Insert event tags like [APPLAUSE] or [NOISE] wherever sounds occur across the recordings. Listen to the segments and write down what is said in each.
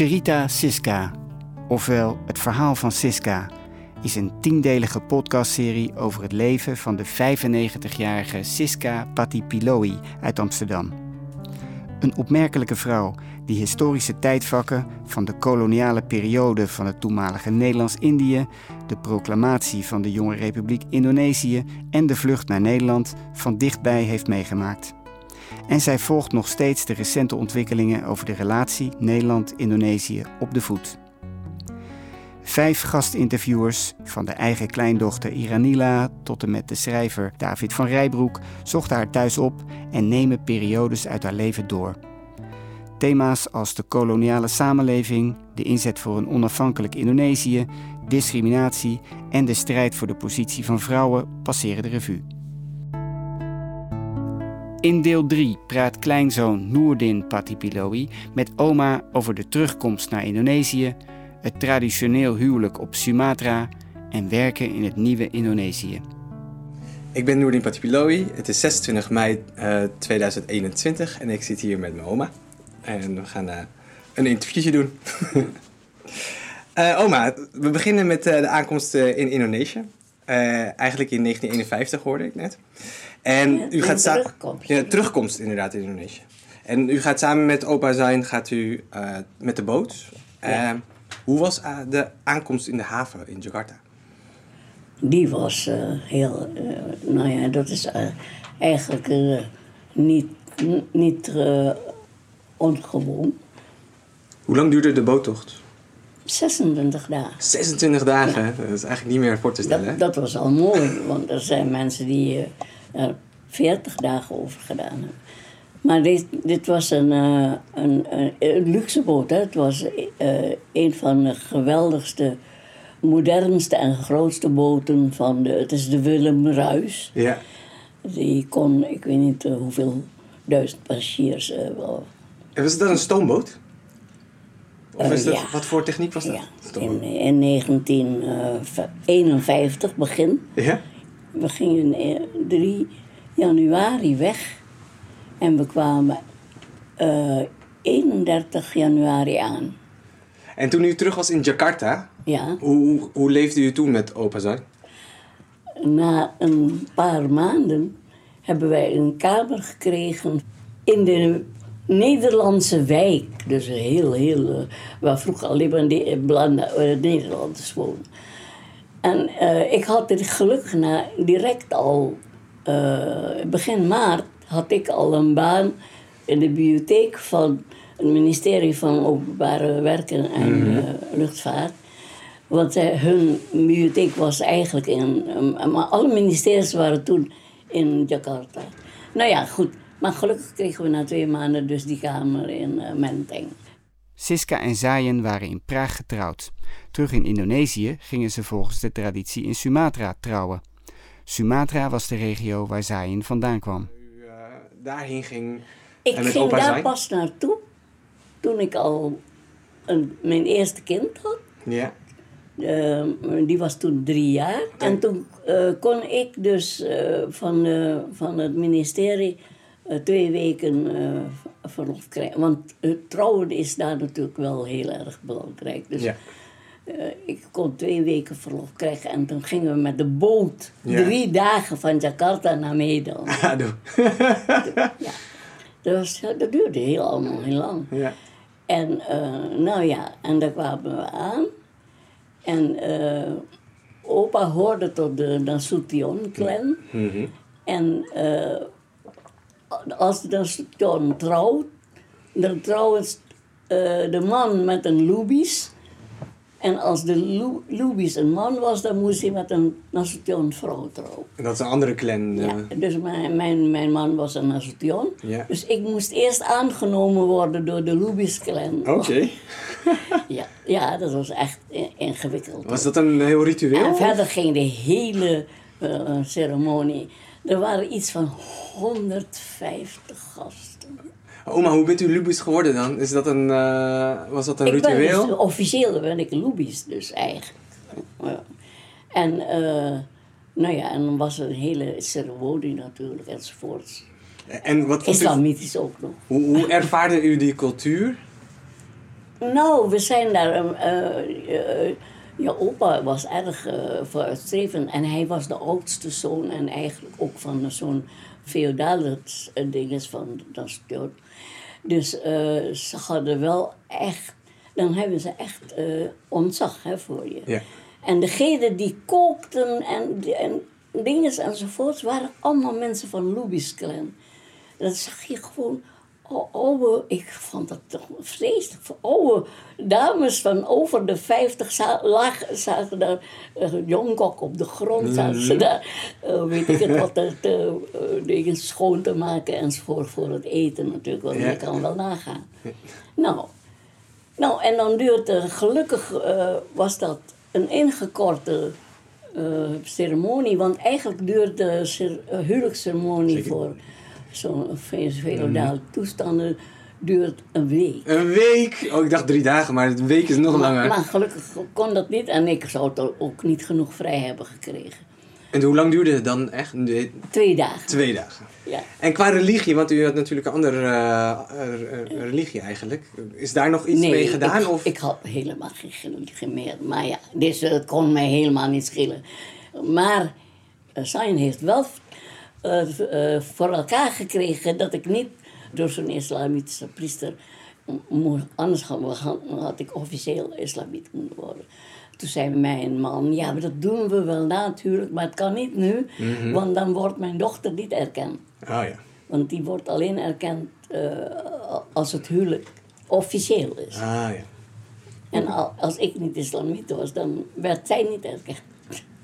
Cerita Siska, ofwel Het Verhaal van Siska, is een tiendelige podcastserie over het leven van de 95-jarige Siska Patipiloi uit Amsterdam. Een opmerkelijke vrouw die historische tijdvakken van de koloniale periode van het toenmalige Nederlands-Indië, de proclamatie van de jonge Republiek Indonesië en de vlucht naar Nederland van dichtbij heeft meegemaakt. En zij volgt nog steeds de recente ontwikkelingen over de relatie Nederland-Indonesië op de voet. Vijf gastinterviewers, van de eigen kleindochter Iranila tot en met de schrijver David van Rijbroek, zochten haar thuis op en nemen periodes uit haar leven door. Thema's als de koloniale samenleving, de inzet voor een onafhankelijk Indonesië, discriminatie en de strijd voor de positie van vrouwen passeren de revue. In deel 3 praat kleinzoon Noordin Patipiloi met oma over de terugkomst naar Indonesië, het traditioneel huwelijk op Sumatra en werken in het nieuwe Indonesië. Ik ben Noordin Patipiloi. Het is 26 mei uh, 2021 en ik zit hier met mijn oma. En we gaan uh, een interviewtje doen. uh, [LAUGHS] oma, we beginnen met de aankomst in Indonesië. eigenlijk in 1951 hoorde ik net. En Ja, u gaat samen. terugkomst. Ja, terugkomst inderdaad in Indonesië. En u gaat samen met opa zijn, gaat u eh, met de boot. Ja. Eh, hoe was eh, de aankomst in de haven in Jakarta? Die was heel, nou ja, dat is eigenlijk niet, niet ongewoon. Hoe lang duurde de boottocht? 26 dagen. 26 dagen. Dat is eigenlijk niet meer voor te stellen. Dat, dat was al mooi, want er zijn mensen die er 40 dagen over gedaan hebben. Maar dit, dit was een, eh, een, een, een luxe boot. Hè. Het was eh, een van de geweldigste, modernste en grootste boten van de... Het is de Willem Ruis. Ja. Die kon, ik weet niet eh, hoeveel duizend passagiers eh, wel. En was dat een stoomboot? Of Eh, is dat, ja. wat voor techniek was dat? Ja, in, in 1951 begin. Ja? We gingen eh, 3 januari weg en we kwamen eh, 31 januari aan. En toen u terug was in Jakarta, Ja, hoe, hoe leefde u toen met opa zijn? na een paar maanden hebben wij een kamer gekregen in de Nederlandse wijk. Dus heel, heel, eh, waar vroeger alleen maar de, eh, Nederlanders woonden. En eh, ik had het geluk na, direct al, eh, begin maart, had ik al een baan in de bibliotheek van het ministerie van Openbare Werken en eh, Luchtvaart. Want hun bibliotheek was eigenlijk in... eh, maar alle ministeries waren toen in Jakarta. Nou ja, goed. Maar gelukkig kregen we na twee maanden dus die kamer in Menteng. Siska en Zayen waren in Praag getrouwd. Terug in Indonesië gingen ze volgens de traditie in Sumatra trouwen. Sumatra was de regio waar Zayen vandaan kwam. U eh, daarheen ging Ik en met ging opa daar zijn? pas naartoe toen ik al een, mijn eerste kind had. Ja. Eh, die was toen drie jaar. En toen eh, kon ik dus eh, van, eh, van het ministerie twee weken eh, verlof krijgen. Want het trouwen is daar natuurlijk wel heel erg belangrijk. Dus Ja. eh, ik kon twee weken verlof krijgen. En toen gingen we met de boot Ja. drie dagen van Jakarta naar Medan. [LAUGHS] Ah, doe. [LAUGHS] ja. Dat, was, dat duurde heel allemaal heel lang. ja. En eh, nou ja, en daar kwamen we aan. En eh, opa hoorde tot de Nasution-clan. Mhm. En eh, als de Nasution trouwt, dan trouwens eh, de man met een Lubis. En als de Lu- Lubis een man was, dan moest hij met een Nasution-vrouw trouwen. En dat is een andere clan. eh, Ja, dus mijn, mijn, mijn man was een Nasution. Ja. Dus ik moest eerst aangenomen worden door de Lubis-clan. Oké. [LAUGHS] Ja, ja, dat was echt ingewikkeld. Was dat een heel ritueel? En verder ging de hele eh, ceremonie. Er waren iets van 150 gasten. Oma, hoe bent u Lubis geworden dan? Is dat een, eh, was dat een Ik ben ritueel? dus, officieel ben ik Lubis dus eigenlijk. Ja. En, eh, nou ja, en dan was er een hele ceremonie natuurlijk enzovoorts. En wat vond u, Islamitisch ook nog. hoe, hoe ervaarde u die cultuur? Nou, we zijn daar. eh, ja, opa was erg eh, vooruitstrevend en hij was de oudste zoon en eigenlijk ook van zo'n feodale eh, dinges van dat Stuart. Dus eh, ze hadden wel echt, dan hebben ze echt eh, ontzag hè, voor je. Ja. En degenen die kookten en, en dingen enzovoorts waren allemaal mensen van Lubis clan. Dat zag je gewoon oude, ik vond dat toch vreselijk. Oude dames van over de 50 za- lag, zaten daar, uh, jongkok op de grond, zaten ze daar, eh, weet ik het wat, te, te, eh, dingen schoon te maken enzovoort voor het eten natuurlijk, want Ja. je kan wel nagaan. Nou, nou, en dan duurt er, gelukkig eh, was dat een ingekorte ceremonie, want eigenlijk duurt de cer- huwelijksceremonie voor zo'n ve- feodale toestanden duurt een week. Een week? Oh, ik dacht drie dagen, maar een week is nog Maar, langer. maar gelukkig kon dat niet en ik zou het ook niet genoeg vrij hebben gekregen. En hoe lang duurde het dan echt? Twee dagen, Twee dagen. ja. En qua religie, want u had natuurlijk een andere eh, religie eigenlijk. Is daar nog iets mee gedaan? Ik, of? ik had helemaal geen religie meer. Maar ja, dus het kon mij helemaal niet schelen. Maar uh, Sain heeft wel uh, voor elkaar gekregen dat ik niet door zo'n islamitische priester moest. Anders had, had ik officieel islamiet moeten worden. Toen zei mijn man, ja, maar dat doen we wel natuurlijk, maar het kan niet nu, mm -hmm. want dan wordt mijn dochter niet erkend. Oh ja. Want die wordt alleen erkend uh, als het huwelijk officieel is. Ah ja. En als ik niet islamiet was, dan werd zij niet erkend.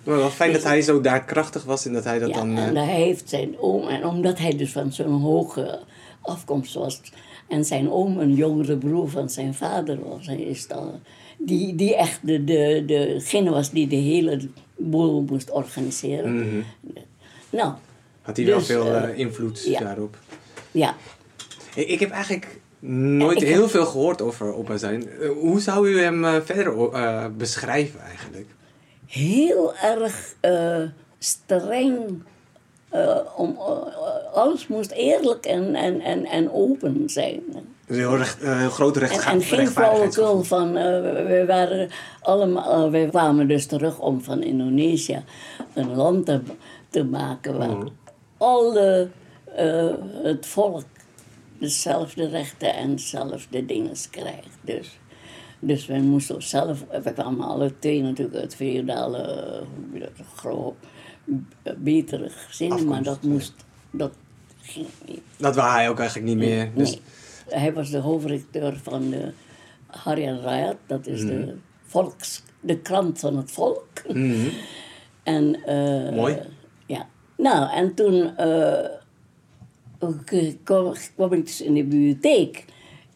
Maar wel fijn dat hij zo daar krachtig was en dat hij dat ja, dan... En hij heeft zijn oom, en omdat hij dus van zo'n hoge afkomst was... en zijn oom een jongere broer van zijn vader was... Hij is dan, die, die echt de, de, degene was die de hele boel moest organiseren. Mm -hmm. Nou... Had hij dus, wel veel uh, invloed ja. daarop? Ja. Ik, ik heb eigenlijk nooit heel heb... veel gehoord over opa zijn. Hoe zou u hem uh, verder beschrijven eigenlijk? Heel erg uh, streng. Uh, om, uh, alles moest eerlijk en, en, en, en open zijn. Dus heel, recht, heel grote rechtvaardigheid. En, en geen flauwekul van. we, waren allemaal, we kwamen dus terug om van Indonesië een land te, te maken waar mm. alle, het volk dezelfde rechten en dezelfde dingen krijgt. Dus. Dus wij moesten zelf, we kwamen alle twee natuurlijk uit feodale, groot, betere gezinnen, maar dat moest, dat ging niet. Dat wou hij ook eigenlijk niet meer? Dus... Nee, hij was de hoofdredacteur van de Harian Rayat, dat is mm. de, volks, de krant van het volk. Mm. [LAUGHS] en, uh, Mooi. Ja, nou en toen uh, kwam, kwam ik dus in de bibliotheek.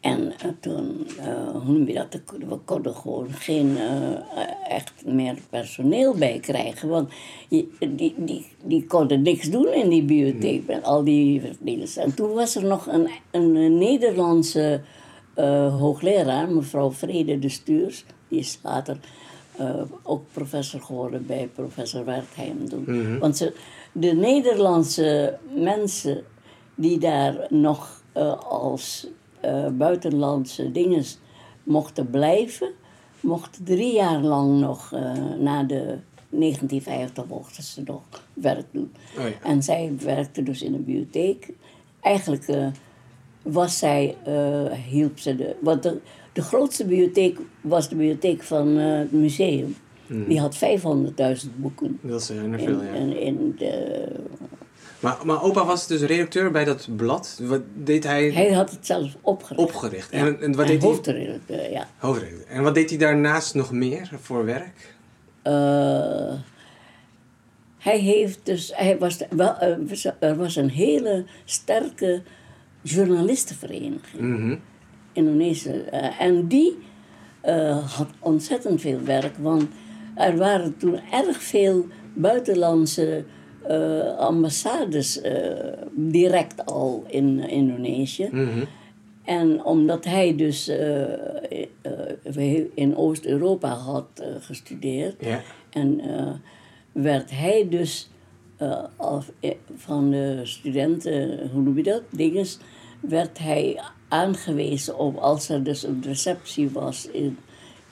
En uh, toen, uh, hoe noem je dat, we konden gewoon geen uh, echt meer personeel bij krijgen. Want die, die, die, die konden niks doen in die bibliotheek met al die dingen. En toen was er nog een, een Nederlandse hoogleraar, mevrouw Vrede de Stuurs. Die is later ook professor geworden bij professor Wertheim. Mm -hmm. Want ze, de Nederlandse mensen die daar nog als uh, buitenlandse dingen mochten blijven, mochten drie jaar lang nog, uh, na de 1950 mochten ze nog werk doen. Oh ja. En zij werkte dus in een bibliotheek. Eigenlijk uh, was zij, hielp ze de. Want de, de grootste bibliotheek was de bibliotheek van het museum. Mm. Die had 500.000 boeken. Dat is heel veel, ja. In, in de, maar, maar opa was dus redacteur bij dat blad. Wat deed hij? Hij had het zelf opgericht. Opgericht. Ja. En, en wat en deed hij? hoofdredacteur, ja. Hoofdredacteur. En wat deed hij daarnaast nog meer voor werk? Uh, hij heeft dus... Hij was, wel, uh, er was een hele sterke journalistenvereniging. Mm -hmm. Indonesië. En die had ontzettend veel werk. Want er waren toen erg veel buitenlandse... Uh, ambassades uh, direct al in uh, Indonesië. Mm -hmm. En omdat hij dus in Oost-Europa had gestudeerd, en werd hij dus af, van de studenten, hoe noem je dat, dinges, werd hij aangewezen op als er dus een receptie was in,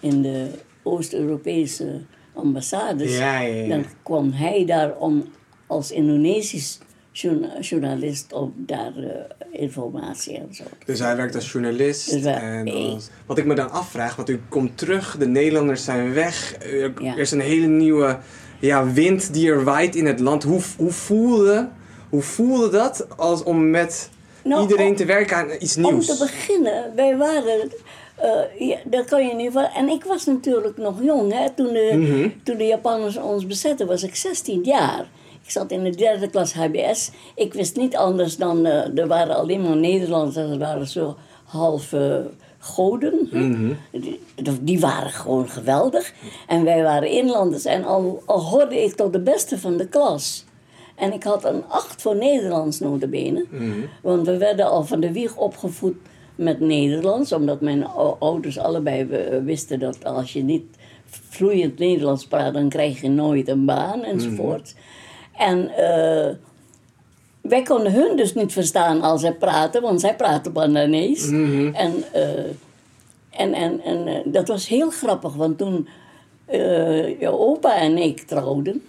in de Oost-Europese ambassades, Ja, ja, ja. dan kwam hij daar om als Indonesisch journa- journalist op daar eh, informatie en zo. Dus hij werkt als journalist. Dus en als- wat ik me dan afvraag, want u komt terug, de Nederlanders zijn weg. Er, Ja. er is een hele nieuwe ja, wind die er waait in het land. Hoe, hoe, voelde, hoe voelde dat als om met Nou, iedereen om- te werken aan iets Om nieuws? te beginnen, wij waren. eh, ja, dat kan je niet van. En ik was natuurlijk nog jong. Hè? Toen, de, Mhm. toen de Japanners ons bezetten, was ik 16 jaar. Ik zat in de derde klas HBS. Ik wist niet anders dan. eh, er waren alleen maar Nederlanders. Dat waren zo half eh, goden. Mhm. die, die waren gewoon geweldig. En wij waren inlanders. En al, al hoorde ik tot de beste van de klas. En ik had een acht voor Nederlands notabene. Want we werden al van de wieg opgevoed met Nederlands. Omdat mijn ouders allebei eh, wisten dat als je niet vloeiend Nederlands praat... dan krijg je nooit een baan enzovoort. En eh, wij konden hun dus niet verstaan als zij praten. Want zij praten Bananees. En... eh, en, en, en eh, dat was heel grappig, want toen je opa en ik trouwden,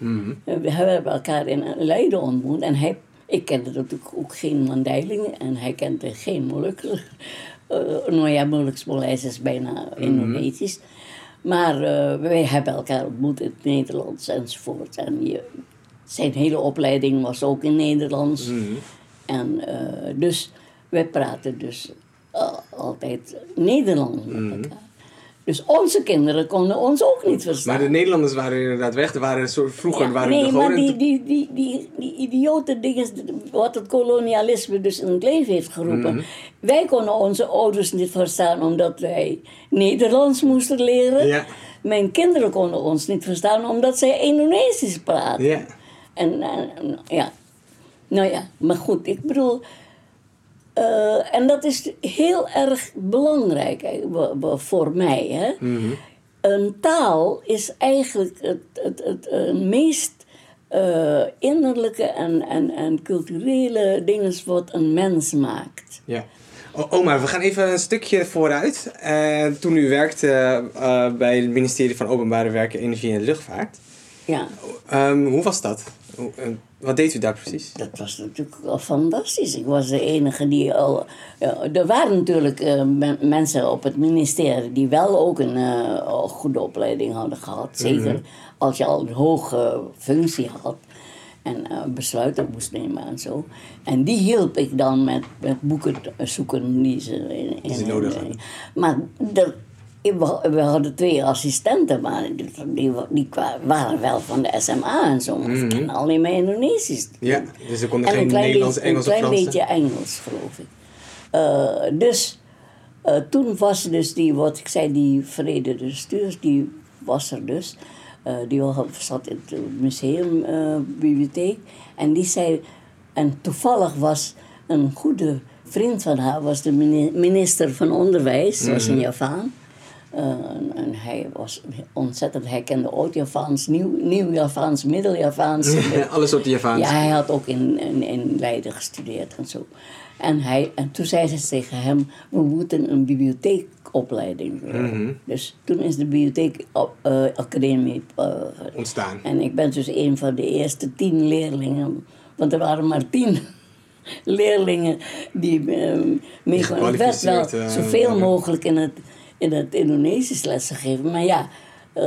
eh, we hebben elkaar in Leiden ontmoet. En hij, ik kende natuurlijk ook geen Mandeiling en hij kende geen Moluks. Nou ja, Moluks is bijna Indonesisch. Maar eh, wij hebben elkaar ontmoet in het Nederlands enzovoort. En je, zijn hele opleiding was ook in Nederlands. En eh, dus wij praten dus eh, altijd Nederlands met elkaar. Dus onze kinderen konden ons ook niet verstaan. Maar de Nederlanders waren inderdaad weg. Er waren soort, vroeger Ja, waren nee, maar die, die, die, die, die idiote dingen, wat het kolonialisme dus in het leven heeft geroepen. Mhm. Wij konden onze ouders niet verstaan omdat wij Nederlands moesten leren. Ja. Mijn kinderen konden ons niet verstaan omdat zij Indonesisch praten. Ja. En, ja, nou ja, maar goed, ik bedoel. eh, en dat is heel erg belangrijk voor mij. Hè? Een taal is eigenlijk het, het, het, eh, meest eh, innerlijke en, en, en culturele dingen wat een mens maakt. Ja. Oma, we gaan even een stukje vooruit. Toen u werkte bij het ministerie van Openbare Werken, Energie en Luchtvaart. Ja, Ehm, hoe was dat? Wat deed u daar precies? dat was natuurlijk al fantastisch. Ik was de enige die al. er waren natuurlijk eh, men- mensen op het ministerie die wel ook een eh, goede opleiding hadden gehad. Zeker als je al een hoge functie had en eh, besluiten moest nemen en zo. En die hielp ik dan met, met boeken zoeken die ze, in, in, nodig hadden. Maar er, we hadden twee assistenten, maar die, waren wel van de SMA en zo. Maar ze kennen alleen maar Indonesisch. Ja, dus ze konden En geen een klein, Nederlands, beetje, Engels een of klein Frans. beetje Engels, geloof ik. Eh, dus eh, toen was dus die, wat ik zei, die vrede de stuurs, die was er dus. Eh, die zat in het museumbibliotheek. en die zei, en toevallig was een goede vriend van haar, was de mini- minister van Onderwijs, was Mhm. een Javaan. Eh, en, hij was ontzettend, hij kende oud-Javaans, nieuw- nieuw-Javaans, middel-Javaans. [LAUGHS] Alles op de Javaans. Ja, hij had ook in, in, in Leiden gestudeerd en zo. En, hij, en toen zei ze tegen hem, we moeten een bibliotheekopleiding doen. Dus toen is de bibliotheekacademie uh, Ontstaan. En ik ben dus een van de eerste tien leerlingen. Want er waren maar tien [LAUGHS] leerlingen die uh, werd wel eh, zoveel mogelijk in het, in het Indonesisch lesgegeven. Maar ja, eh,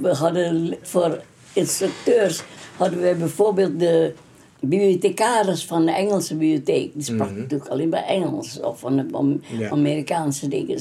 we hadden voor instructeurs hadden we bijvoorbeeld de bibliothecaris van de Engelse bibliotheek. Die sprak natuurlijk alleen maar Engels of van de Mhm. Ja. Amerikaanse dingen.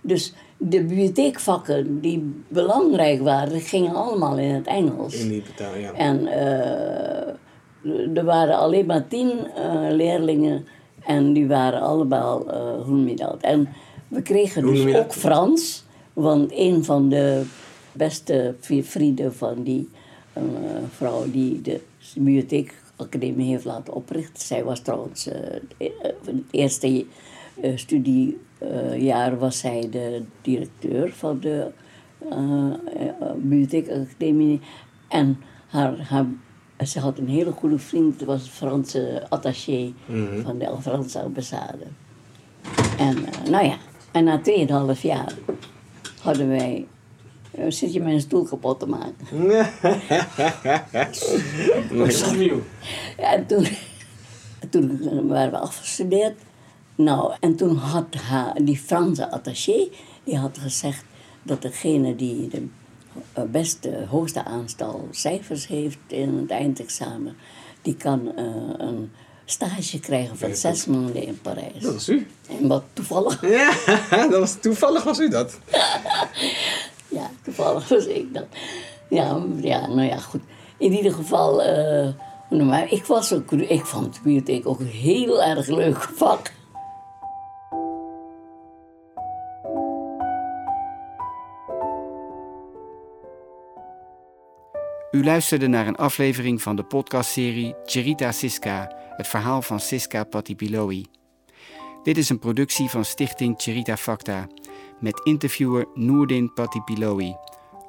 Dus de bibliotheekvakken die belangrijk waren, gingen allemaal in het Engels. In die betaal, ja. En eh, er waren alleen maar tien eh, leerlingen en die waren allemaal, eh hoe noem je dat? En we kregen dus ook? Frans, want een van de beste vrienden van die eh, vrouw die de bibliotheekacademie heeft laten oprichten, zij was trouwens eh, het eerste studiejaar was zij de directeur van de bibliotheekacademie. En haar, haar, ze had een hele goede vriend, dat was een Franse attaché van de Franse ambassade. En nou ja, en na 2,5 jaar hadden wij. eh, zit je mijn stoel kapot te maken? [LAUGHS] Ja, en toen, toen waren we afgestudeerd. Nou, en toen had haar, die Franse attaché, die had gezegd dat degene die de eh, beste, hoogste aantal cijfers heeft in het eindexamen, die kan eh, een stage krijgen van zes maanden in Parijs. Dat was u. En wat toevallig, [LAUGHS] Ja, dat was, toevallig was u dat. [LAUGHS] ja, toevallig was ik dat. Ja, ja, nou ja, goed. In ieder geval, eh, nou, maar ik, was ook, ik vond de bibliotheek ook een heel erg leuk vak. U luisterde naar een aflevering van de podcastserie Cherita Siska, het verhaal van Siska Patipiloi. Dit is een productie van Stichting Cherita Facta, met interviewer Noordin Patipiloi.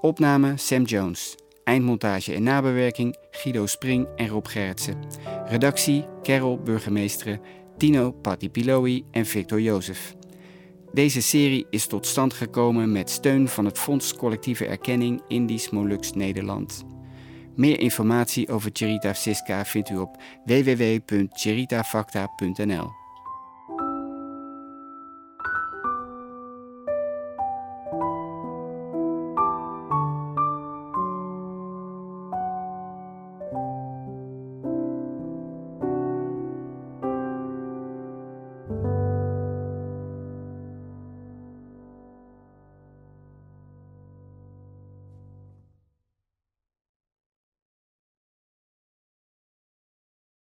Opname Sam Jones. Eindmontage en nabewerking Guido Spring en Rob Gerritsen. Redactie Carol Burgemeesteren, Tino Patipiloi en Victor Jozef. Deze serie is tot stand gekomen met steun van het Fonds Collectieve Erkenning Indisch Molux Nederland. Meer informatie over Cherita Siska vindt u op www.cheritafacta.nl.